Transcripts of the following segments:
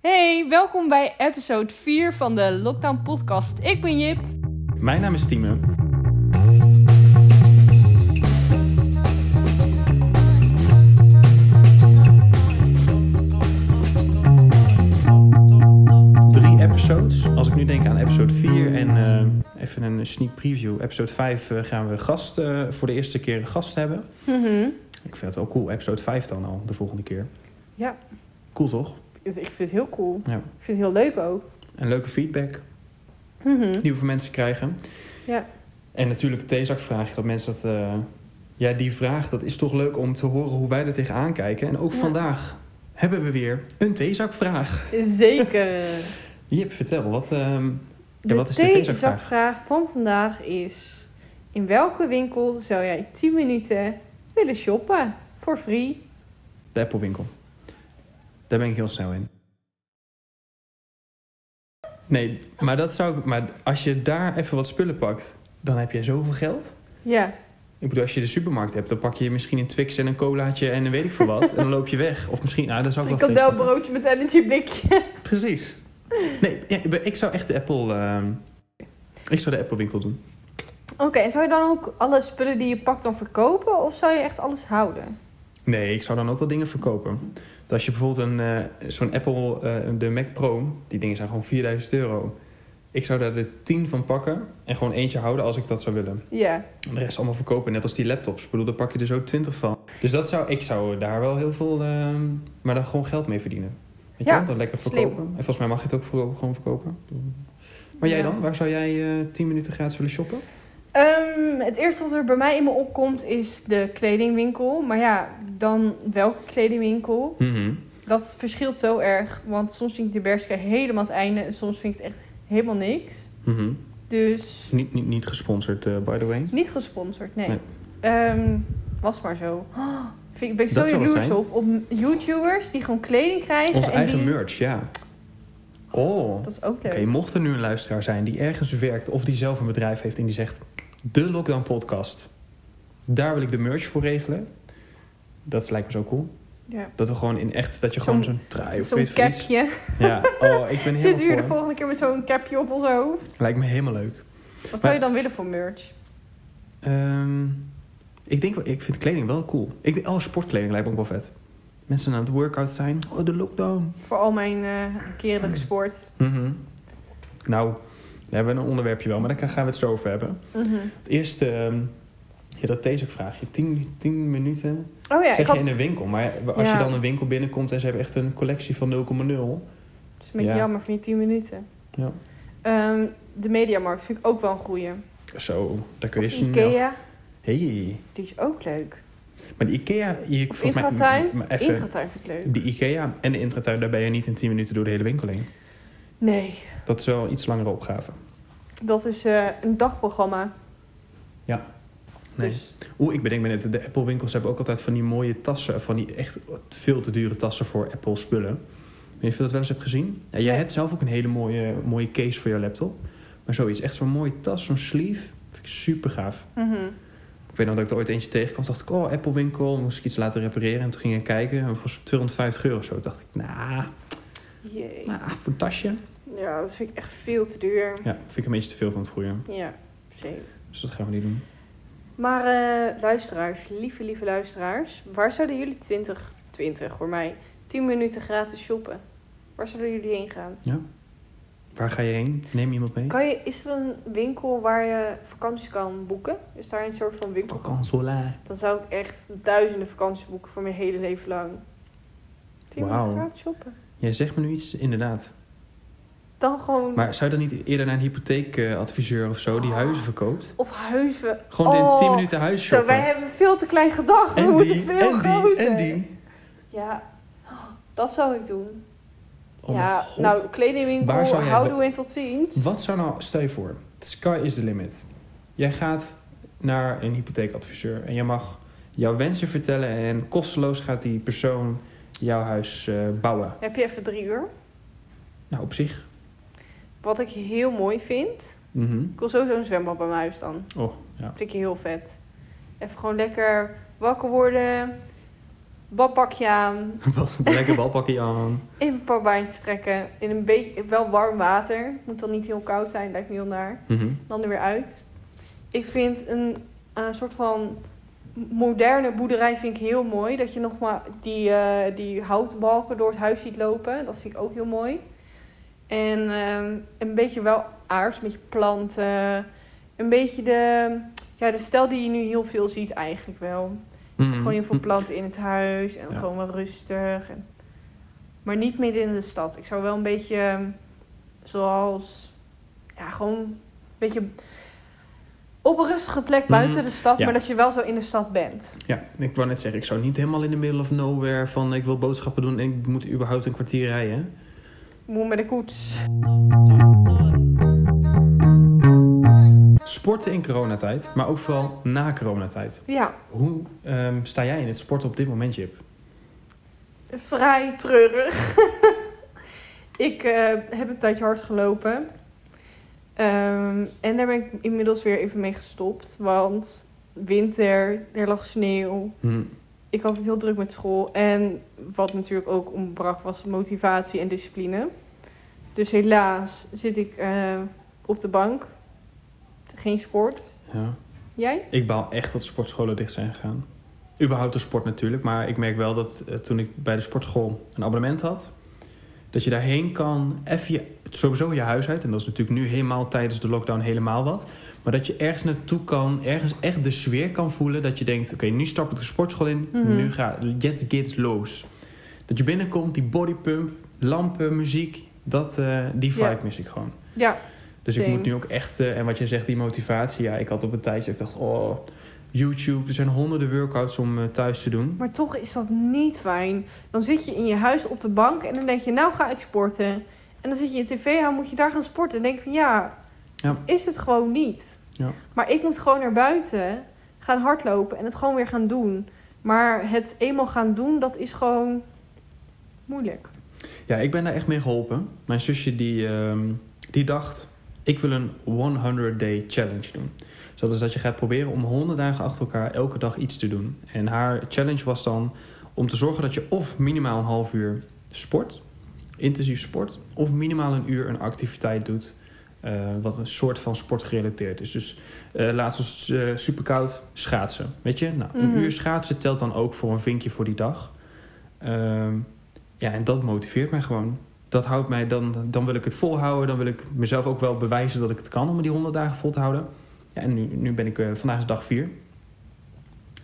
Hey, welkom bij episode 4 van de Lockdown Podcast. Ik ben Jip. Mijn naam is Tieme. Drie episodes. Als ik nu denk aan episode 4 en eh, even een sneak preview. Episode 5 eh, gaan we gast, eh, voor de eerste keer een gast hebben. Ik vind het wel cool. Episode 5 dan al, de volgende keer. Ja. Cool toch? Ik vind het heel cool. Ja. Ik vind het heel leuk ook. En leuke feedback die we van mensen krijgen. Ja. En natuurlijk de theezakvraag, dat mensen dat... eh, ja, die vraag, dat is toch leuk om te horen hoe wij er tegenaan kijken. En ook Ja. vandaag hebben we weer een theezakvraag. Zeker. Jip, vertel, wat, ehm, De wat is de theezakvraag? theezakvraag van vandaag is... In welke winkel zou jij 10 minuten willen shoppen? For free. de Apple-winkel. Daar ben ik heel snel in. Nee, maar, dat zou, ik- maar als je daar even wat spullen pakt, dan heb je zoveel geld. Ja. Ik bedoel, als je de supermarkt hebt, dan pak je misschien een Twix en een colaatje en een weet ik veel wat. en dan loop je weg. Of misschien, nou, dan zou ik Ik wel vlees wel een pakken. broodje met energy blikje. Precies. Nee, ja, ik- ik zou echt de Apple... ehm, ik zou de Apple winkel doen. Oké, en zou je dan ook alle spullen die je pakt dan verkopen? Of zou je echt alles houden? Nee, ik zou dan ook wel dingen verkopen. Dus als je bijvoorbeeld een, eh, zo'n Apple, eh, de Mac Pro, die dingen zijn gewoon 4000 euro. Ik zou daar de 10 van pakken en gewoon eentje houden als ik dat zou willen. Ja. En de rest allemaal verkopen, net als die laptops. Ik bedoel, daar pak je er zo 20 van. Dus dat zou, ik zou daar wel heel veel, ehm, maar dan gewoon geld mee verdienen. Weet Ja, je wel, dan lekker slim. verkopen. En volgens mij mag je het ook gewoon verkopen. Maar jij Ja. dan? Waar zou jij eh 10 minuten gratis willen shoppen? Ehm, het eerste wat er bij mij in me opkomt is de kledingwinkel. Maar ja, dan welke kledingwinkel? Mhm. Dat verschilt zo erg. Want soms vind ik de Bershka helemaal het einde. En soms vind ik het echt helemaal niks. Mhm. Dus Niet, niet, niet gesponsord, eh, by the way. niet gesponsord, nee. Nee. Ehm, was maar zo. Oh, vind, ik- ben ik zo jaloers op. Op YouTubers die gewoon kleding krijgen. Onze en eigen die... merch, ja. Oh, Dat is ook leuk. Oké, mocht er nu een luisteraar zijn die ergens werkt of die zelf een bedrijf heeft en die zegt: De Lockdown Podcast, daar wil ik de merch voor regelen. Dat lijkt me zo cool. Ja. Dat we gewoon in echt, dat je gewoon zo'n trui of Zo'n capje. Ja, oh, ik ben Zitten we hier de volgende keer met zo'n capje op ons hoofd? Lijkt me helemaal leuk. Wat zou je dan willen voor merch? Ehm, ik denk ik vind kleding wel cool. Ik denk, oh, sportkleding lijkt me ook wel vet. Mensen aan het workout zijn. Oh, de lockdown. Voor al mijn eh keren dat ik sport. Mhm. Nou, we hebben een onderwerpje wel, maar daar gaan we het zo over hebben. Mhm. Het eerste, ehm, ja, dat deze ook vraag je. 10 10 minuten Oh ja, zeg ik had... je in een winkel. Maar als Ja. je dan een winkel binnenkomt en ze hebben echt een collectie van 0,0. Het is een beetje Ja. jammer van die 10 minuten. Ja. Ehm, de Mediamarkt vind ik ook wel een goeie. Zo, daar kun je Of snel... Ikea, Hey. die is ook leuk. Maar de Ikea... Je, Of mij- Intratuin. m- m- even, Intratuin vind ik leuk. Die Ikea en de Intratuin, daar ben je niet in 10 minuten door de hele winkel heen. Nee, Dat is wel iets langere opgave. dat is eh, een dagprogramma. Nee. Dus Oeh, ik bedenk me net, de Apple winkels hebben ook altijd van die mooie tassen, van die echt veel te dure tassen voor Apple spullen. Weet je of je dat wel eens hebt gezien? Ja, jij hebt zelf ook een hele mooie, mooie case voor je laptop. Maar zoiets, echt zo'n mooie tas, zo'n sleeve, vind ik super gaaf. mhm. Ik weet nog dat ik er ooit eentje tegenkwam, dacht ik, oh, Apple winkel, moest ik iets laten repareren. En toen ging ik kijken, en was 250 euro of zo. Toen dacht ik, nou, Jee. nah, voor een tasje. Ja, dat vind ik echt veel te duur. Ja, vind ik een beetje te veel van het goede. Ja, zeker. Dus dat gaan we niet doen. Maar eh, luisteraars, lieve, lieve luisteraars. Waar zouden jullie 20, 20 voor mij, 10 minuten gratis shoppen? Waar zouden jullie heen gaan? Waar ga je heen? Neem iemand mee? Kan je, is er een winkel waar je vakanties kan boeken? Is daar een soort van winkel? Vakansola. Dan zou ik echt duizenden vakanties boeken voor mijn hele leven lang. 10 minuten gratis shoppen. Jij zegt me nu iets, inderdaad. Dan gewoon... Maar zou je dan niet eerder naar een hypotheekadviseur of zo die Oh. huizen verkoopt? Of huizen. Gewoon in Oh, 10 minuten huis Zo, shoppen. wij hebben veel te klein gedacht. We en moeten die, veel en die, groter. en die. Ja, dat zou ik doen. Oh ja, nou, kledingwinkel, jij- houden en tot ziens. Wat zou nou, stel je voor, sky is the limit. Jij gaat naar een hypotheekadviseur en je mag jouw wensen vertellen en kosteloos gaat die persoon jouw huis eh, bouwen. Heb je even drie uur? Nou, op zich. Wat ik heel mooi vind. Mhm. Ik wil sowieso een zwembad bij mijn huis dan. Oh, ja. Vind ik heel vet. Even gewoon lekker wakker worden. Badpakje aan, lekker balpakje aan. even een paar baantjes trekken. In een beetje, wel warm water. Moet dan niet heel koud zijn, lijkt me heel naar. Mhm. Dan er weer uit. Ik vind een, een soort van moderne boerderij vind ik heel mooi. Dat je nog maar die, eh, die houtbalken door het huis ziet lopen. Dat vind ik ook heel mooi. En ehm, een beetje wel aards, een beetje planten. Een beetje de, ja, de stijl die je nu heel veel ziet eigenlijk wel. Mhm. Gewoon heel veel planten in het huis en Ja. gewoon wel rustig. En, maar niet midden in de stad. Ik zou wel een beetje ehm, zoals, ja, gewoon een beetje op een rustige plek buiten Mhm. de stad, Ja. maar dat je wel zo in de stad bent. Ja, ik wou net zeggen, ik zou niet helemaal in de middle of nowhere van ik wil boodschappen doen en ik moet überhaupt een kwartier rijden. Moet met de koets. Sporten in coronatijd, maar ook vooral na coronatijd. Ja, Hoe ehm, sta jij in het sporten op dit moment, Jip? vrij treurig. ik eh, heb een tijdje hard gelopen. Ehm, en daar ben ik inmiddels weer even mee gestopt. Want winter, er lag sneeuw. Hm. ik had het heel druk met school. En wat natuurlijk ook ontbrak was motivatie en discipline. Dus helaas zit ik eh, op de bank. Geen sport. Ja. Jij? Ik baal echt dat sportscholen dicht zijn gegaan. Überhaupt de sport natuurlijk, maar ik merk wel dat eh, toen ik bij de sportschool een abonnement had, dat je daarheen kan, even je, sowieso je huis uit, en dat is natuurlijk nu helemaal tijdens de lockdown helemaal wat, maar dat je ergens naartoe kan, ergens echt de sfeer kan voelen, dat je denkt, oké, nu stap ik de sportschool in, Mhm. nu ga let's get los. Dat je binnenkomt, die bodypump, lampen, muziek, dat, eh, die vibe Ja. mis ik gewoon. Ja, Dus ik moet nu ook echt, eh, en wat jij zegt, die motivatie. Ja, ik had op een tijdje, ik dacht, oh, YouTube, er zijn honderden workouts om eh, thuis te doen. maar toch is dat niet fijn. Dan zit je in je huis op de bank en dan denk je, nou ga ik sporten. En dan zit je in tv aan, moet je daar gaan sporten. En denk je van ja, Ja. dat is het gewoon niet. Ja. Maar ik moet gewoon naar buiten gaan hardlopen en het gewoon weer gaan doen. Maar het eenmaal gaan doen, dat is gewoon moeilijk. Ja, ik ben daar echt mee geholpen. Mijn zusje die, ehm, die dacht, ik wil een 100 day challenge doen. Dus dat is dat je gaat proberen om 100 dagen achter elkaar elke dag iets te doen. En haar challenge was dan om te zorgen dat je of minimaal een half uur sport, intensief sport, of minimaal een uur een activiteit doet. eh, wat een soort van sport gerelateerd is. Dus eh laatst was het eh, super koud, schaatsen. Weet je, nou, een Mhm. uur schaatsen telt dan ook voor een vinkje voor die dag. Ehm, ja, en dat motiveert mij gewoon. Dat houdt mij, dan, dan wil ik het volhouden. Dan wil ik mezelf ook wel bewijzen dat ik het kan om die 100 dagen vol te houden. Ja, en nu, nu ben ik, eh, vandaag is dag 4.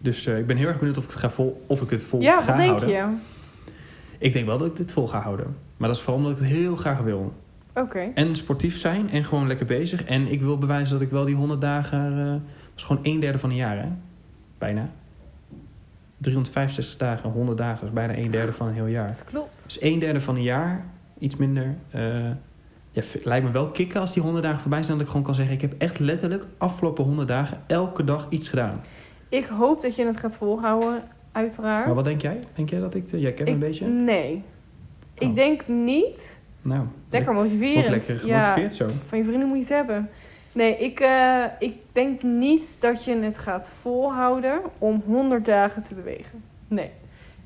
Dus eh, ik ben heel erg benieuwd of ik het, ga vol, of ik het vol ja, ga wat denk houden. je? Ik denk wel dat ik dit vol ga houden. Maar dat is vooral omdat ik het heel graag wil. Oké. En sportief zijn en gewoon lekker bezig. En ik wil bewijzen dat ik wel die 100 dagen... eh, dat is gewoon een derde van een jaar, hè? Bijna. 365 dagen, 100 dagen. Dat is bijna een derde van een heel jaar. Dat klopt. Dus een derde van een jaar, iets minder. eh, ja, lijkt me wel kicken als die 100 dagen voorbij zijn. Dat ik gewoon kan zeggen: ik heb echt letterlijk afgelopen 100 dagen elke dag iets gedaan. Ik hoop dat je het gaat volhouden, uiteraard. Maar wat denk jij? Denk jij dat ik. de- jij kent een beetje? Nee. Oh. Ik denk niet. Nou, Lekker motiverend. lekker ja, gemotiveerd zo. van je vrienden moet je het hebben. Nee, ik, eh, ik denk niet dat je het gaat volhouden om 100 dagen te bewegen. Nee.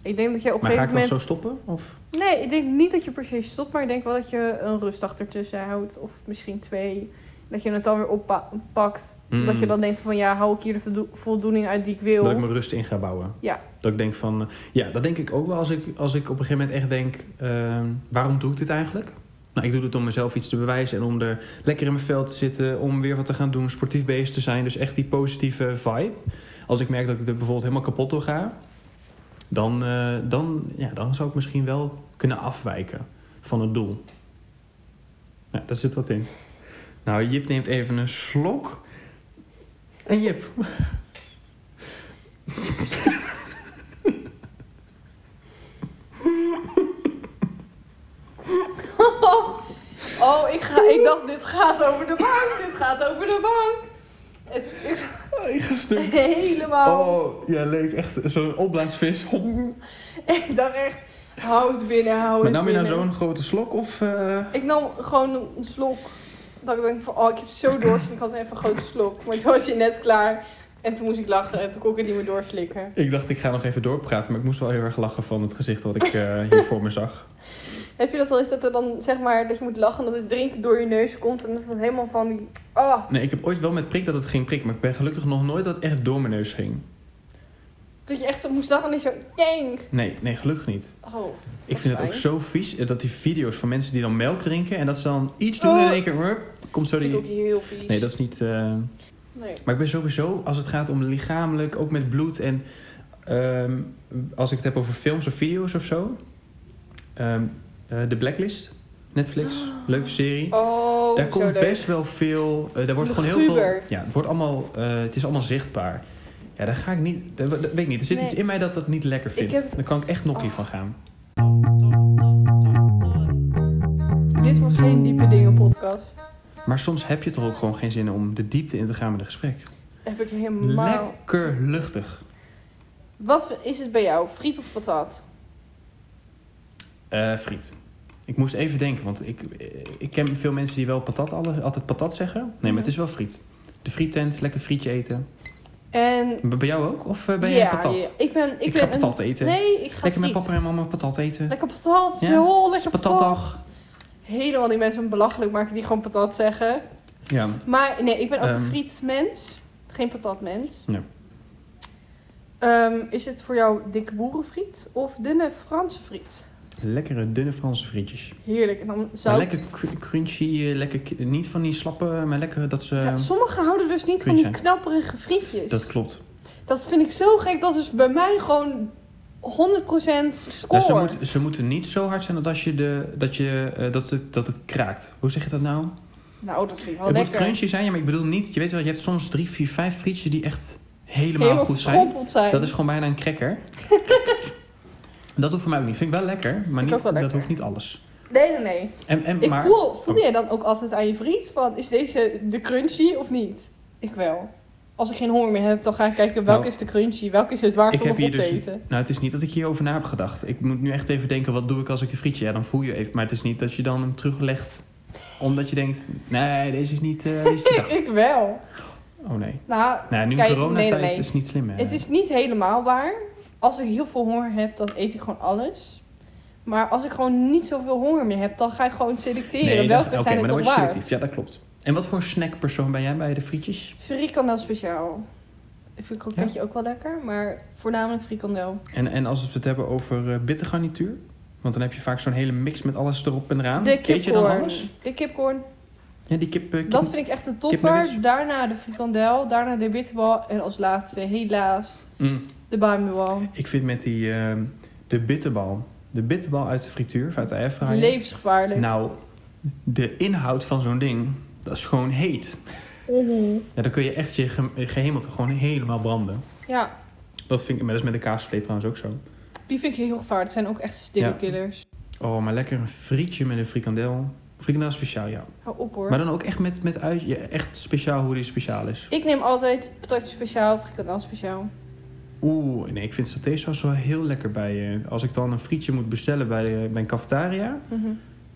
Ik denk dat je op een Maar ga ik gegeven dan moment... zo stoppen? Of? Nee, ik denk niet dat je per se stopt, maar ik denk wel dat je een rustdag ertussen houdt. Of misschien twee. Dat je het dan weer oppakt. Mm. Dat je dan denkt van ja, hou ik hier de voldo- voldoening uit die ik wil. Dat ik mijn rust in ga bouwen. Ja. Dat ik denk van, eh, ja, dat denk ik ook wel als ik, als ik op een gegeven moment echt denk, ehm, waarom doe ik dit eigenlijk? Nou, ik doe het om mezelf iets te bewijzen en om er lekker in mijn vel te zitten, om weer wat te gaan doen, sportief bezig te zijn. Dus echt die positieve vibe. Als ik merk dat ik er bijvoorbeeld helemaal kapot door ga, dan, eh, dan, ja, dan zou ik misschien wel kunnen afwijken van het doel. Ja, daar zit wat in. Nou, Jip neemt even een slok. En Jip, oh, ik, ga, ik dacht dit gaat over de bank. Dit gaat over de bank. Het is stuk. helemaal... Oh, ja, leek echt zo'n opblaasvis. Ik dacht echt, hou het binnen, hou Maar het nam je nou zo'n grote slok of... eh, Ik nam gewoon een slok. Dat ik denk van, oh, ik heb zo dorst. Ik had even een grote slok. Maar toen was je net klaar. En toen moest ik lachen en toen kon ik het niet meer doorslikken. Ik dacht, ik ga nog even doorpraten, maar ik moest wel heel erg lachen van het gezicht wat ik eh, hier voor me zag. Heb je dat wel eens dat er dan, zeg maar, dat je moet lachen dat het drinken door je neus komt en dat het helemaal van die... Oh, Nee, ik heb ooit wel met prik dat het ging prikken, maar ik ben gelukkig nog nooit dat het echt door mijn neus ging. dat je echt zo moest lachen en niet zo... Denk! Nee, nee, gelukkig niet. Oh, Ik vind het ook fijn. zo vies eh, dat die video's van mensen die dan melk drinken en dat ze dan iets doen en in één keer komt zo vind ik ook die. heel vies. Nee, dat is niet. eh, Nee. Maar ik ben sowieso, als het gaat om lichamelijk, ook met bloed en ehm, als ik het heb over films of video's of zo. ehm, eh, de Blacklist, Netflix, leuke serie. Oh, daar komt best wel veel. eh, daar wordt gewoon heel veel. Ja, het wordt allemaal. eh, het is allemaal zichtbaar. Ja, daar ga ik niet. Dat weet ik niet. Er zit Nee. iets in mij dat dat niet lekker vindt. heb Daar kan ik echt nokkie Oh. van gaan. Dit was geen diepe dingen podcast. Maar soms heb je toch ook gewoon geen zin om de diepte in te gaan met een gesprek. Heb ik helemaal... Lekker luchtig. Wat is het bij jou? Friet of patat? Eh, friet. Ik moest even denken, want ik, eh, ik ken veel mensen die wel patat, alle- altijd patat zeggen. Nee, maar Mhm. het is wel friet. De friettent, lekker frietje eten. En... Bij jou ook? Of eh, ben ja, jij patat? ja, ik ben... Ik, Ik, ben ga patat eten. Nee, ik ga lekker met papa en mama patat eten. Lekker patat. Ja, Zo, lekker patatdag. patat. Helemaal die mensen belachelijk maken die gewoon patat zeggen. Ja. Maar nee, ik ben ook een Ehm. frietmens. Geen patatmens. Ja. Ehm, is het voor jou dikke boerenfriet of dunne Franse friet? Lekkere, dunne Franse frietjes. Heerlijk. En dan Maar zout. lekker cr- crunchy, eh, lekker, niet van die slappe, maar lekker dat ze... Ja, sommigen houden dus niet van die knapperige frietjes. dat klopt. Dat vind ik zo gek. Dat is bij mij gewoon 100% score. Nou, ze, moet, ze moeten niet zo hard zijn dat, als je de, dat, je, eh, dat, het, dat het kraakt. Hoe zeg je dat nou? Nou, dat vind ik wel het moet lekker. crunchy zijn, ja, maar ik bedoel niet... Je weet wel, je hebt soms drie, vier, vijf frietjes die echt helemaal, Helemaal goed zijn. zijn. Dat is gewoon bijna een cracker. dat hoeft voor mij ook niet. Vind ik wel lekker, maar niet, dat hoeft niet alles. Nee, nee, nee. En, en, Ik maar, voel, voel jij dan ook altijd aan je friet van, is deze de crunchy of niet? Ik wel. Als ik geen honger meer heb, dan ga ik kijken welke Nou, is de crunchy, welke is het waard ik om op te dus... eten. Nou, het is niet dat ik hierover na heb gedacht. Ik moet nu echt even denken, wat doe ik als ik een frietje... Ja, dan voel je even. Maar het is niet dat je dan hem teruglegt... omdat je denkt, nee, deze is niet... eh, deze is ik wel. Oh nee. Nou, Nou, nu Kijk, coronatijd nee, nee. is niet slim, hè? het is niet helemaal waar. Als ik heel veel honger heb, dan eet ik gewoon alles. Maar als ik gewoon niet zoveel honger meer heb, dan ga ik gewoon selecteren Nee, welke dat- zijn het maar dan nog waard. selectief. Ja, dat klopt. En wat voor snackpersoon ben jij bij de frietjes? Frikandel speciaal. Ik vind kroketje ook wel lekker, maar voornamelijk frikandel. En, en als we het hebben over eh bittergarnituur? Want dan heb je vaak zo'n hele mix met alles erop en eraan. De Eet je dan kipcorn. alles? De kipcorn. Ja, die kip... eh, kip- Dat vind ik echt een topper. Daarna de frikandel, daarna de bitterbal en als laatste helaas Mm. De bamibal. Ik vind met die... eh, de bitterbal. De bitterbal uit de frituur, uit de airfryer. Levensgevaarlijk. Nou, de inhoud van zo'n ding, dat is gewoon heet. Mhm. Ja, dan kun je echt je ge gehemelte gewoon helemaal branden. Ja, Dat vind ik, maar dat is met de kaasvlees trouwens ook zo. die vind ik heel gevaarlijk. Het zijn ook echt stille Ja. killers. Oh, maar lekker een frietje met een frikandel. Frikandel speciaal, ja. Hou op hoor. Maar dan ook echt met, met uit, ja, echt speciaal hoe die speciaal is. Ik neem altijd patatje speciaal, frikandel speciaal. Oeh, nee, ik vind satésaus wel heel lekker bij. eh, als ik dan een frietje moet bestellen bij, eh, bij een cafetaria, Mhm.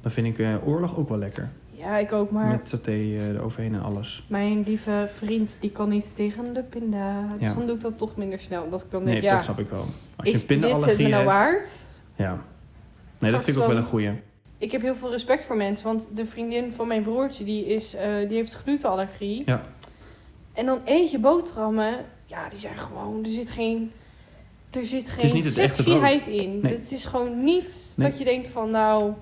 dan vind ik eh, oorlog ook wel lekker. Ja, ik ook, maar Met saté eroverheen en alles. mijn lieve vriend die kan niet tegen de pinda. Dus Ja. dan doe ik dat toch minder snel. Omdat ik dan Nee, denk, ja, dat snap ik wel. Als je een pindaallergie nou hebt. waard? Ja. Nee, dat vind ik ook wel een goeie. Ik heb heel veel respect voor mensen, want de vriendin van mijn broertje, die, is, die heeft glutenallergie. Ja. En dan eet je boterhammen, ja, die zijn gewoon, er zit geen, er zit geen het sexyheid in. Nee. Het is gewoon niet Nee. dat je denkt van, nou,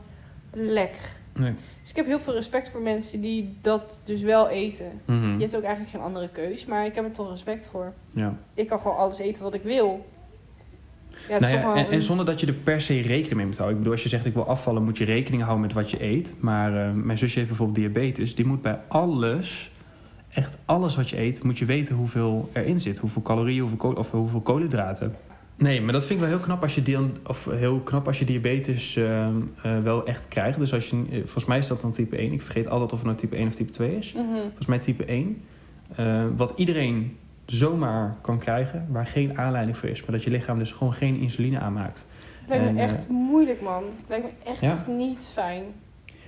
lekker. Nee. Dus ik heb heel veel respect voor mensen die dat dus wel eten. Mhm. Je hebt ook eigenlijk geen andere keus, maar ik heb er toch respect voor. Ja. Ik kan gewoon alles eten wat ik wil. Ja, Nou ja, en, en zonder dat je er per se rekening mee moet houden. Ik bedoel, als je zegt ik wil afvallen, moet je rekening houden met wat je eet. Maar eh, mijn zusje heeft bijvoorbeeld diabetes. Die moet bij alles, echt alles wat je eet, moet je weten hoeveel erin zit. Hoeveel calorieën, hoeveel, kool- of hoeveel koolhydraten. Nee, maar dat vind ik wel heel knap als je, of heel knap als je diabetes eh, eh, wel echt krijgt. Dus als je, eh, volgens mij is dat dan type 1. Ik vergeet altijd of het nou type 1 of type 2 is. Mhm. Volgens mij type 1. Eh, wat iedereen zomaar kan krijgen, waar geen aanleiding voor is. Maar dat je lichaam dus gewoon geen insuline aanmaakt. Het lijkt En, me echt moeilijk, man. Het lijkt me echt ja. niet fijn.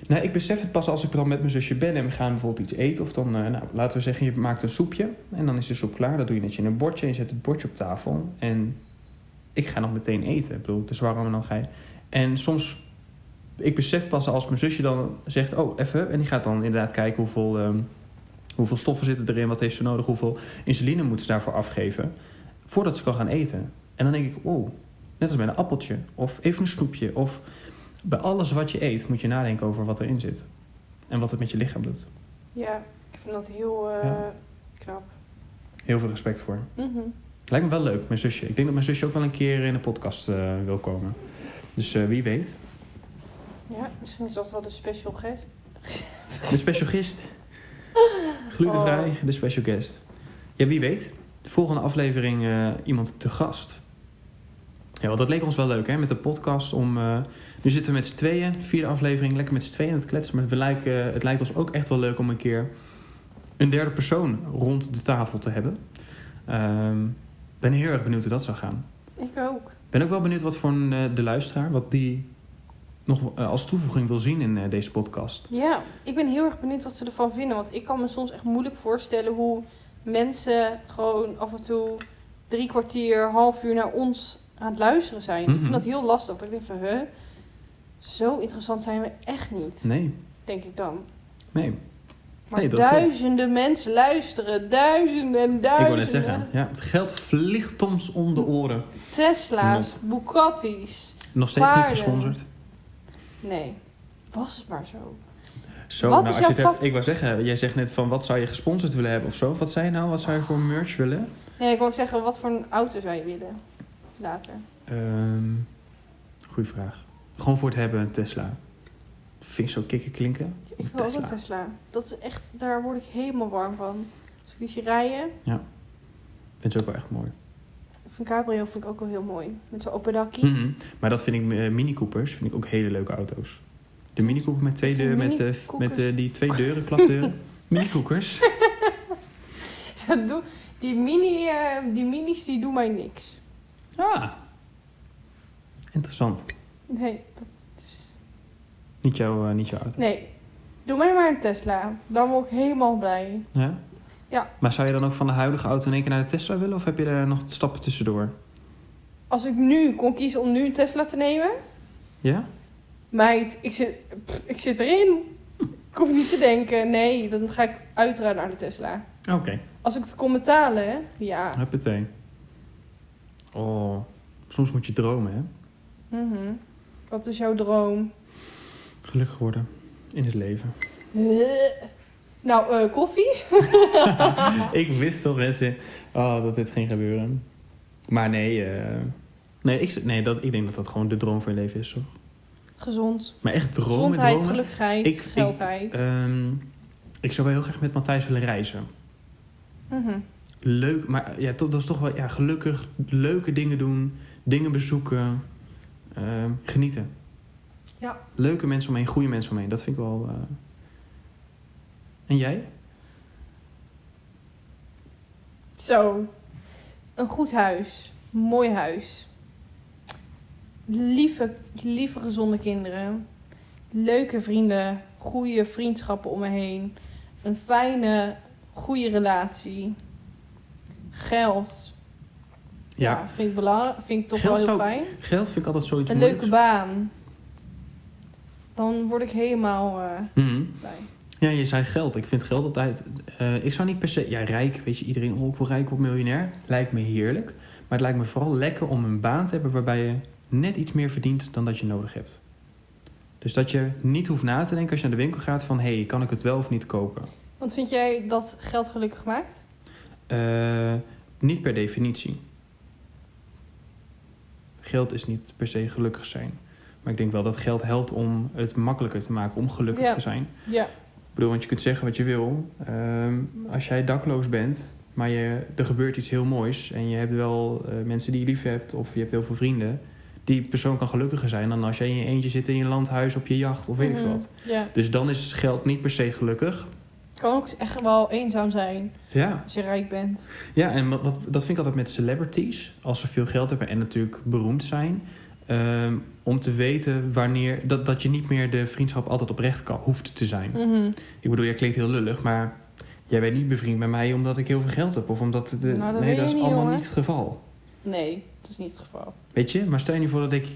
Nou, ik besef het pas als ik dan met mijn zusje ben en we gaan bijvoorbeeld iets eten. Of dan, eh, nou, laten we zeggen, je maakt een soepje. En dan is de soep klaar. Dat doe je netjes in een bordje. En je zet het bordje op tafel. En ik ga nog meteen eten. Ik bedoel, het is warm en dan ga je... En soms, ik besef pas als mijn zusje dan zegt, oh, even. En die gaat dan inderdaad kijken hoeveel, ehm, hoeveel stoffen zitten erin. Wat heeft ze nodig? Hoeveel insuline moet ze daarvoor afgeven? Voordat ze kan gaan eten. En dan denk ik, oh, net als bij een appeltje. Of even een snoepje. Of bij alles wat je eet moet je nadenken over wat erin zit. En wat het met je lichaam doet. Ja, ik vind dat heel Ja. knap. Heel veel respect voor. Mhm. Lijkt me wel leuk, mijn zusje. Ik denk dat mijn zusje ook wel een keer in een podcast eh, wil komen. Dus eh, wie weet. Ja, misschien is dat wel de special guest. De special guest. Glutenvrij, Oh. de special guest. Ja, wie weet. De volgende aflevering iemand te gast. Ja, want dat leek ons wel leuk, hè, met de podcast. Om, eh, nu zitten we met z'n tweeën, vierde aflevering, lekker met z'n tweeën aan het kletsen. Maar we lijken, het lijkt ons ook echt wel leuk om een keer een derde persoon rond de tafel te hebben. Ehm ben heel erg benieuwd hoe dat zou gaan. Ik ook. ben ook wel benieuwd wat voor een, eh, de luisteraar, wat die nog eh, als toevoeging wil zien in deze podcast. Ja, ik ben heel erg benieuwd wat ze ervan vinden. Want ik kan me soms echt moeilijk voorstellen hoe mensen gewoon af en toe drie kwartier, half uur naar ons aan het luisteren zijn. Ik Mhm. vind dat heel lastig. Dat ik denk van, huh, zo interessant zijn we echt niet, Nee, denk ik dan. nee. Maar Nee, duizenden mensen luisteren, duizenden en duizenden. Ik wou net zeggen, ja, het geld vliegt ons om de oren. Tesla's, Bugatti's. Nog steeds niet gesponsord. Nee, was het maar zo. Zo, Wat nou, is als je hebt- ik wou zeggen, jij zegt net van wat zou je gesponsord willen hebben of zo. Wat zei je nou? Wat zou je voor merch willen? Nee, ik wou zeggen, wat voor een auto zou je willen? Later. Ehm goeie vraag. Gewoon voor het hebben een Tesla. Vind ik zo kikken klinken? Ik wil ook een Tesla. Dat is echt, daar word ik helemaal warm van. Als ik die zie rijden, Vind ze ook wel echt mooi. vind cabrio vind ik ook wel heel mooi. Met zo'n open dakkie. Mhm. Maar dat vind ik, eh, Mini Coopers vind ik ook hele leuke auto's. De Mini Cooper met twee deuren, met, eh, met eh, die twee deuren, klapdeuren. Mini Coopers. Dat doe- die, mini, die minis die doen mij niks. Ah. Interessant. Nee, dat is... Niet, jouw, eh, niet jouw auto. Nee. Doe mij maar een Tesla. Dan word ik helemaal blij. Ja? Ja. Maar zou je dan ook van de huidige auto in één keer naar de Tesla willen? Of heb je er nog stappen tussendoor? Als ik nu kon kiezen om nu een Tesla te nemen... Ja? Meid, ik zit, pff, ik zit erin. Ik hoef niet te denken. Nee, dan ga ik uiteraard naar de Tesla. Oké. Als ik het kon betalen, ja. Huppatee. Oh. Soms moet je dromen, hè? Mhm. Wat is jouw droom? Gelukkig worden. In het leven. Nou, eh, koffie? ik wist dat mensen... Oh, dat dit ging gebeuren. Maar nee... eh, nee, ik, nee dat, ik denk dat dat gewoon de droom voor je leven is, toch? Gezond. Maar echt dromen, Gezondheid, dromen. gelukkigheid, Ik- ik- geldheid. Ehm, ik zou wel heel graag met Matthijs willen reizen. Mhm. Leuk, maar ja, dat is toch wel ja, gelukkig leuke dingen doen, dingen bezoeken, ehm, genieten. Ja. Leuke mensen omheen, goede mensen omheen, dat vind ik wel. eh. En jij? Zo. Een goed huis. Mooi huis. Lieve, lieve gezonde kinderen. Leuke vrienden. Goede vriendschappen om me heen. Een fijne, goede relatie. Geld. Ja, Ja, vind ik, belangrijk, vind ik toch Geld wel heel zou- fijn. geld vind ik altijd zoiets Een moeilijks. leuke baan. Dan word ik helemaal Mhm. blij. Ja, je zei geld. Ik vind geld altijd. eh, ik zou niet per se. Ja, rijk, weet je, iedereen. Oh, ik wil rijk, ik wil miljonair. Lijkt me heerlijk. Maar het lijkt me vooral lekker om een baan te hebben waarbij je net iets meer verdient dan dat je nodig hebt. Dus dat je niet hoeft na te denken als je naar de winkel gaat van hé, hey, kan ik het wel of niet kopen? Want vind jij dat geld gelukkig maakt? Eh, niet per definitie. Geld is niet per se gelukkig zijn. Maar ik denk wel dat geld helpt om het makkelijker te maken om gelukkig Ja. te zijn. Ja. Ik bedoel, want je kunt zeggen wat je wil. Ehm, als jij dakloos bent, maar je, er gebeurt iets heel moois... en je hebt wel eh, mensen die je lief hebt of je hebt heel veel vrienden... die persoon kan gelukkiger zijn dan als jij in je eentje zit in je landhuis op je jacht of weet ik Mhm. wat. Ja. Dus dan is geld niet per se gelukkig. Het kan ook echt wel eenzaam zijn Ja, als je rijk bent. ja en wat, wat- dat vind ik altijd met celebrities. Als ze veel geld hebben en natuurlijk beroemd zijn... Ehm, om te weten wanneer... Dat, dat je niet meer de vriendschap altijd oprecht kan, hoeft te zijn. Mhm. Ik bedoel, jij klinkt heel lullig, maar... Jij bent niet bevriend met mij omdat ik heel veel geld heb. Of omdat... De, Nou, dat nee, dat is niet, allemaal jongen. niet het geval. Nee, dat is niet het geval. Weet je? Maar stel je voor dat ik...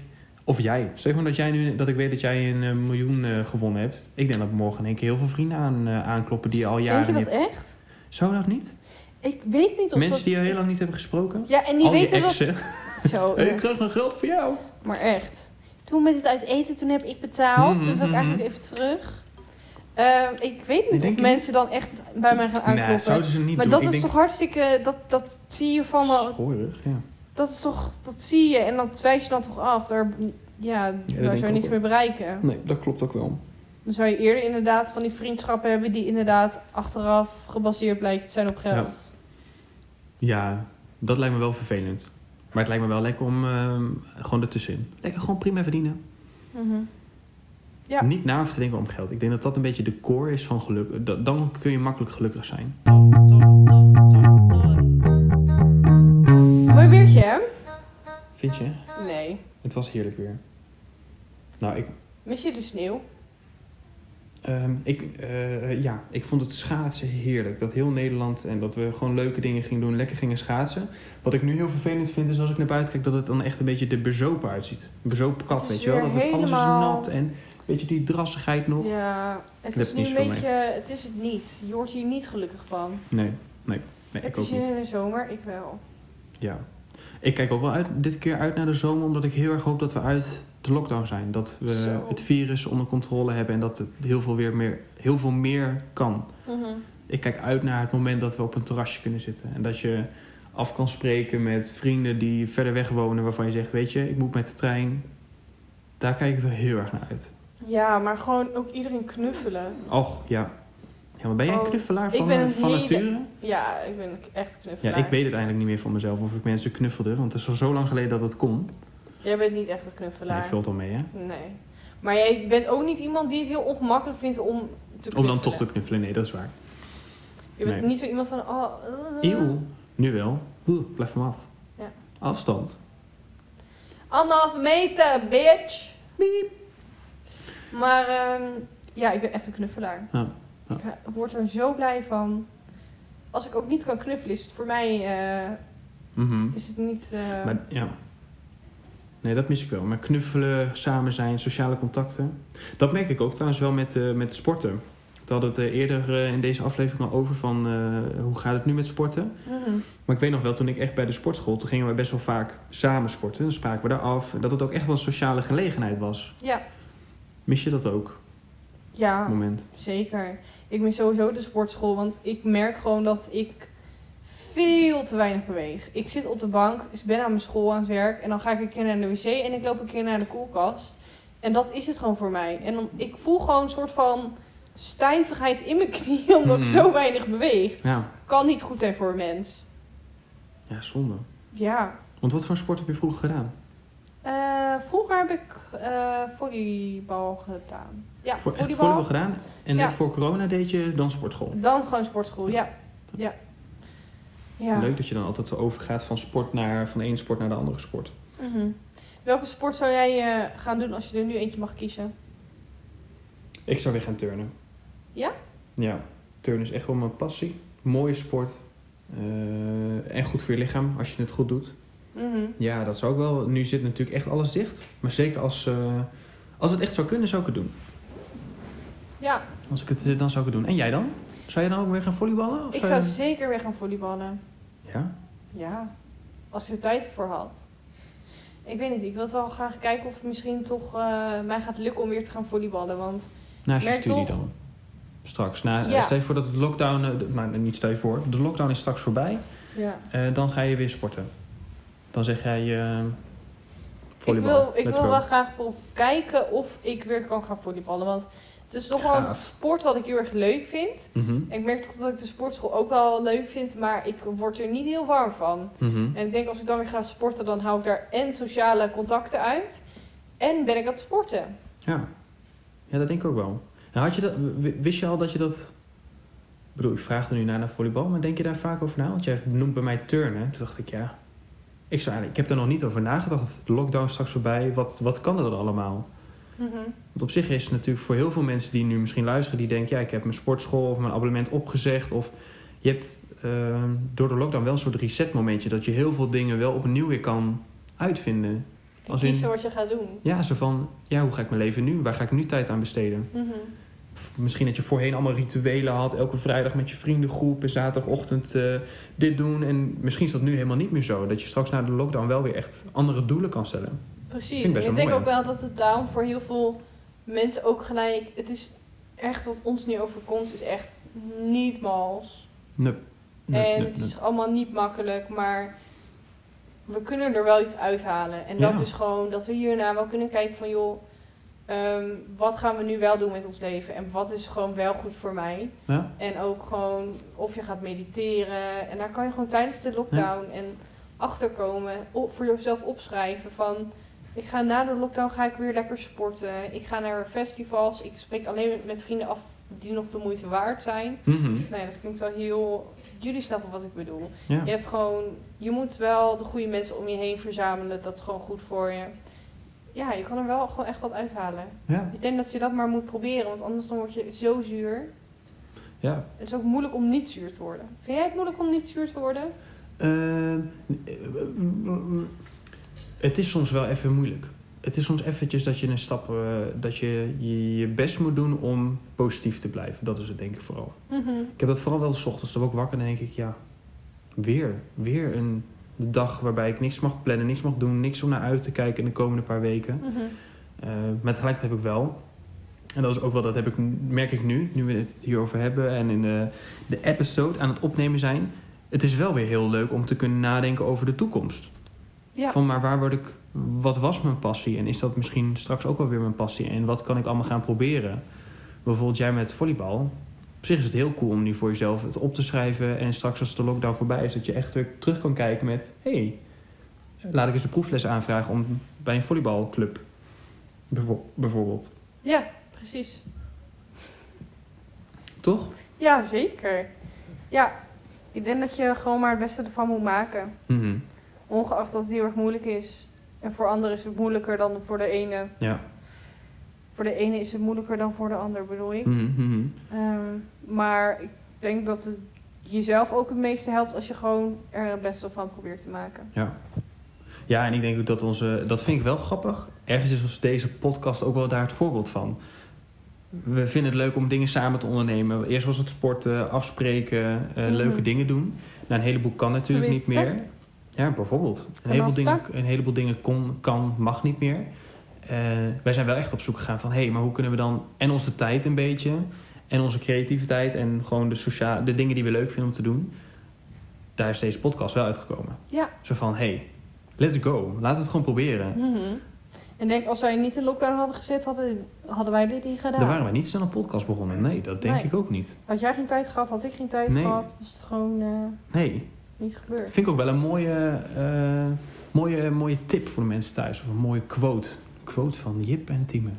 Of jij. Stel je voor dat, jij nu, dat ik weet dat jij een eh, miljoen eh, gewonnen hebt. Ik denk dat morgen in één keer heel veel vrienden aan, eh, aankloppen die je al jaren Denk je dat echt? Zou dat niet? Ik weet niet of Mensen dat... die al heel lang niet hebben gesproken? Ja, en die al weten dat... Zo, ik krijg nog geld voor jou. maar echt. Toen met het uit eten, toen heb ik betaald. Toen wil ik mhm. eigenlijk even terug. Ehm, ik weet niet of mensen dan echt bij mij gaan Nee, aankloppen. dat zouden ze niet maar doen. dat ik is denk... toch hartstikke... Dat, dat zie je van... wel- Schoorig, ja. Dat is toch... Dat zie je en dat wijs je dan toch af. Daar, ja, daar zou je niks wel. mee bereiken. Nee, dat klopt ook wel. Dan zou je eerder inderdaad van die vriendschappen hebben... die inderdaad achteraf gebaseerd blijkt te zijn op geld. Ja, dat lijkt me wel vervelend. Maar het lijkt me wel lekker om ehm, gewoon ertussenin. Lekker gewoon prima verdienen. Mhm. Ja. Niet na hoeven te denken om geld. Ik denk dat dat een beetje de core is van geluk. Da- Dan kun je makkelijk gelukkig zijn. Mooi weertje, hè? Vind je? Nee. Het was heerlijk weer. Nou, ik, Mis je de sneeuw? ehm, ik, eh, ja, ik vond het schaatsen heerlijk. Dat heel Nederland en dat we gewoon leuke dingen gingen doen, lekker gingen schaatsen. Wat ik nu heel vervelend vind is als ik naar buiten kijk dat het dan echt een beetje de bezopen uitziet. Een bezopen kat, weet je wel? Dat het alles is helemaal- nat en weet je die drassigheid nog. Ja, het Dat is nu een beetje... Het is het niet. Je wordt hier niet gelukkig van. Nee, nee, nee Heb ik je ook zin niet. in de zomer? Ik wel. Ja. Ik kijk ook wel uit, dit keer uit naar de zomer, omdat ik heel erg hoop dat we uit de lockdown zijn. Dat we Zo. het virus onder controle hebben en dat het heel veel, weer meer, heel veel meer kan. Mhm. Ik kijk uit naar het moment dat we op een terrasje kunnen zitten. En dat je af kan spreken met vrienden die verder weg wonen, waarvan je zegt, weet je, ik moet met de trein. Daar kijken we heel erg naar uit. Ja, maar gewoon ook iedereen knuffelen. Och, ja. Ja, maar ben jij een knuffelaar ik van, ben eh, een van hele- nature? Ja, ik ben echt een Ja, knuffelaar. ik weet het eigenlijk niet meer van mezelf of ik mensen knuffelde. Want het is al zo lang geleden dat het kon. Jij bent niet echt een Nee, knuffelaar. vult al mee, hè? Nee. Maar jij bent ook niet iemand die het heel ongemakkelijk vindt om te knuffelen. Om dan toch te knuffelen, nee, dat is waar. Je bent Nee. niet zo iemand van... Oh, uh, Eeuw, nu wel. Oeh, blijf me af. Ja. Afstand. Anderhalve meter, bitch. Piep. Maar ehm, ja, ik ben echt een knuffelaar. Ja, ja. Ik word er zo blij van. Als ik ook niet kan knuffelen, is het voor mij eh, Mhm. is het niet... eh, Maar ja. Nee, dat mis ik wel. Maar knuffelen, samen zijn, sociale contacten. Dat merk ik ook trouwens wel met, eh, met sporten. We hadden het eerder in deze aflevering al over van hoe gaat het nu met sporten. mhm. Maar ik weet nog wel, toen ik echt bij de sportschool, toen gingen we best wel vaak samen sporten. Dan spraken we daar af. Dat het ook echt wel een sociale gelegenheid was. Ja, Mis je dat ook, ja. moment? Zeker. Ik mis sowieso de sportschool, want ik merk gewoon dat ik veel te weinig beweeg. Ik zit op de bank, dus ben aan mijn school aan het werk en dan ga ik een keer naar de wc en ik loop een keer naar de koelkast. En dat is het gewoon voor mij. En dan, ik voel gewoon een soort van stijvigheid in mijn knieën omdat ik Mhm. zo weinig beweeg. Ja, Kan niet goed zijn voor een mens. ja zonde. Ja. Want wat voor sport heb je vroeger gedaan? Eh, vroeger heb ik eh, volleybal gedaan. Ja, Voor, echt volleybal. volleybal gedaan? En Ja. net voor corona deed je dan sportschool? Dan gewoon sportschool, ja. Ja. ja. Leuk dat je dan altijd zo overgaat van sport naar van de ene sport naar de andere sport. Mhm. Welke sport zou jij eh, gaan doen als je er nu eentje mag kiezen? Ik zou weer gaan turnen. Ja? Ja, turnen is echt wel mijn passie. Mooie sport. En goed voor je lichaam als je het goed doet. Mhm. Ja, dat zou ik wel. Nu zit natuurlijk echt alles dicht. Maar zeker als, eh, als het echt zou kunnen, zou ik het doen. Ja, Als ik het, eh, dan zou ik het doen. En jij dan? Zou je dan ook weer gaan volleyballen? Of ik zou je- zeker weer gaan volleyballen. Ja? Ja, als ik er tijd voor had. Ik weet niet, ik wil het wel graag kijken of het misschien toch eh, mij gaat lukken om weer te gaan volleyballen. Want Naast je studie toch- dan? Straks. Na, Ja. Stel je voor dat de lockdown... maar niet stel je voor. De lockdown is straks voorbij. ja. Dan ga je weer sporten. Dan zeg jij... ik volleybal. wil, ik Let's wil go. wel graag kijken of ik weer kan gaan volleyballen. Want het is toch wel een sport wat ik heel erg leuk vind. Mhm. Ik merk toch dat ik de sportschool ook wel leuk vind, maar ik word er niet heel warm van. Mhm. En ik denk als ik dan weer ga sporten, dan hou ik daar en sociale contacten uit. En ben ik aan het sporten. Ja. ja, dat denk ik ook wel. En had je dat, wist je al dat je dat... Ik bedoel, ik vraag er nu naar naar volleybal, maar denk je daar vaak over na? Want jij noemt bij mij turnen. Toen dacht ik, ja... Ik, zou, eigenlijk- ik heb er nog niet over nagedacht. De lockdown is straks voorbij. Wat, wat kan er dan allemaal? Mhm. Want op zich is het natuurlijk voor heel veel mensen die nu misschien luisteren, die denken, ja, ik heb mijn sportschool of mijn abonnement opgezegd. Of je hebt eh, door de lockdown wel een soort reset momentje dat je heel veel dingen wel opnieuw weer kan uitvinden. En Als in- kiezen wat je gaat doen. Ja, zo van, ja, hoe ga ik mijn leven nu? Waar ga ik nu tijd aan besteden? Mhm. Misschien dat je voorheen allemaal rituelen had, elke vrijdag met je vriendengroep en zaterdagochtend eh, dit doen. En misschien is dat nu helemaal niet meer zo. Dat je straks na de lockdown wel weer echt andere doelen kan stellen. Precies. Ik En ik denk mooi, ook wel dat het daarom voor heel veel mensen ook gelijk... Het is echt wat ons nu overkomt, is echt niet mals. Nup, en het is allemaal niet makkelijk, maar we kunnen er wel iets uithalen. En dat Ja. is gewoon dat we hierna wel kunnen kijken van joh, ehm, wat gaan we nu wel doen met ons leven? En wat is gewoon wel goed voor mij? Ja? En ook gewoon of je gaat mediteren. En daar kan je gewoon tijdens de lockdown en achterkomen, op, voor jezelf opschrijven van... Ik ga na de lockdown ga ik weer lekker sporten. Ik ga naar festivals. Ik spreek alleen met vrienden af die nog de moeite waard zijn. Mhm. Nee, dat klinkt wel heel... Jullie snappen wat ik bedoel. ja. Je hebt gewoon... Je moet wel de goede mensen om je heen verzamelen. Dat is gewoon goed voor je. Ja, je kan er wel gewoon echt wat uithalen. Ja. Ik denk dat je dat maar moet proberen. Want anders dan word je zo zuur. ja. Het is ook moeilijk om niet zuur te worden. Vind jij het moeilijk om niet zuur te worden? Eh, het is soms wel even moeilijk. Het is soms eventjes dat je een stap, eh, dat je, je je best moet doen om positief te blijven. Dat is het denk ik vooral. Ik heb dat vooral wel 's ochtends. Dan word ik wakker en denk ik, ja, weer, weer een dag waarbij ik niks mag plannen, niks mag doen, niks om naar uit te kijken in de komende paar weken. Mhm. Eh, maar tegelijkertijd heb ik wel, en dat is ook wel, dat heb ik, merk ik nu, nu we het hierover hebben en in de, de episode aan het opnemen zijn. Het is wel weer heel leuk om te kunnen nadenken over de toekomst. Ja. Van maar waar word ik, wat was mijn passie en is dat misschien straks ook wel weer mijn passie en wat kan ik allemaal gaan proberen? Bijvoorbeeld jij met volleybal. Op zich is het heel cool om nu voor jezelf het op te schrijven en straks als de lockdown voorbij is, dat je echt weer terug kan kijken met, hé, hey, laat ik eens een proefles aanvragen om bij een volleybalclub bijvo- bijvoorbeeld. ja, precies. Toch? Ja, zeker. Ja, ik denk dat je gewoon maar het beste ervan moet maken. Mhm. Ongeacht dat het heel erg moeilijk is. En voor anderen is het moeilijker dan voor de ene. Ja. Voor de ene is het moeilijker dan voor de ander, bedoel ik. Mhm, mhm. Ehm, maar ik denk dat het jezelf ook het meeste helpt als je gewoon er het beste van probeert te maken. Ja. Ja, en ik denk ook dat onze... Dat vind ik wel grappig. Ergens is ons deze podcast ook wel daar het voorbeeld van. We vinden het leuk om dingen samen te ondernemen. Eerst was het sporten, afspreken, eh, Mhm. leuke dingen doen. Nou, een heleboel kan natuurlijk niet meer. Ja, bijvoorbeeld. Een heleboel, dingen, een heleboel dingen kon, kan, mag niet meer. Eh, wij zijn wel echt op zoek gegaan van... hé, hey, maar hoe kunnen we dan en onze tijd een beetje... en onze creativiteit en gewoon de, socia- de dingen die we leuk vinden om te doen... daar is deze podcast wel uitgekomen. Ja. Zo van, hey, let's go. Laten we het gewoon proberen. Mhm. En ik denk, als wij niet in lockdown hadden gezet, hadden, hadden wij dit niet gedaan. Daar waren wij niet snel een podcast begonnen. Nee, dat denk Nee. ik ook niet. Had jij geen tijd gehad, had ik geen tijd Nee. gehad. Was het gewoon eh, Nee, niet gebeurd. vind ik ook wel een mooie, eh, mooie, mooie tip voor de mensen thuis. Of een mooie quote. Quote van Jip en Tieme.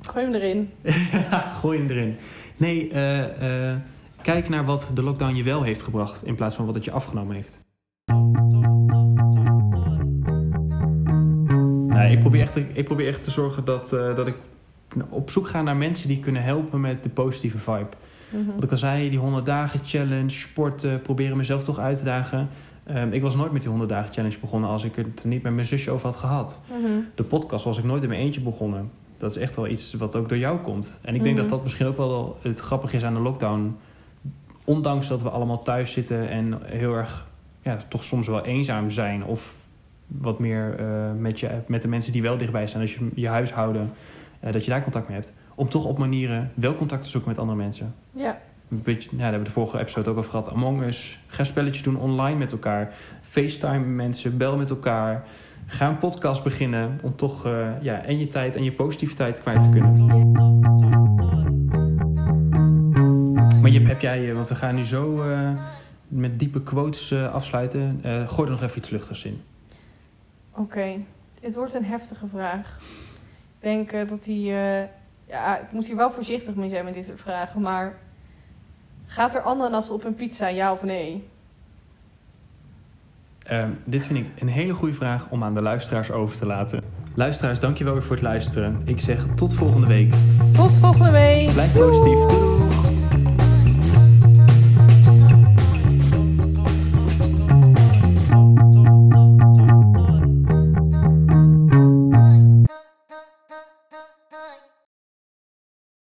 Gooi hem erin. Gooi hem erin. Nee, eh, eh, kijk naar wat de lockdown je wel heeft gebracht... in plaats van wat het je afgenomen heeft. Nou, ik, probeer echt te, ik probeer echt te zorgen dat, eh, dat ik op zoek ga naar mensen die kunnen helpen met de positieve vibe. Mhm. Wat ik al zei, die 100 dagen challenge, sporten, proberen mezelf toch uit te dagen. Ehm, ik was nooit met die 100 dagen challenge begonnen als ik het er niet met mijn zusje over had gehad. Mhm. De podcast was ik nooit in mijn eentje begonnen. Dat is echt wel iets wat ook door jou komt. En ik denk Mhm. dat dat misschien ook wel het grappige is aan de lockdown. Ondanks dat we allemaal thuis zitten en heel erg, ja, toch soms wel eenzaam zijn. Of wat meer eh, met, je, met de mensen die wel dichtbij zijn. Als je je huishouden, eh, dat je daar contact mee hebt. Om toch op manieren wel contact te zoeken met andere mensen. Ja. Een ja, daar hebben we de vorige episode ook over gehad. Among Us. Ga spelletjes doen online met elkaar. FaceTime mensen. Bel met elkaar. Ga een podcast beginnen. Om toch eh, ja, en je tijd en je positiviteit kwijt te kunnen. Maar Jip, heb jij, eh, want we gaan nu zo eh, met diepe quotes afsluiten. Gooi er nog even iets luchtigs in. Oké, het wordt een heftige vraag. Ik denk dat hij... ja, ik moet hier wel voorzichtig mee zijn met dit soort vragen, maar... Gaat er ananas op een pizza, ja of nee? Ehm, dit vind ik een hele goede vraag om aan de luisteraars over te laten. Luisteraars, dankjewel weer voor het luisteren. Ik zeg tot volgende week. Tot volgende week. Blijf positief. Doei.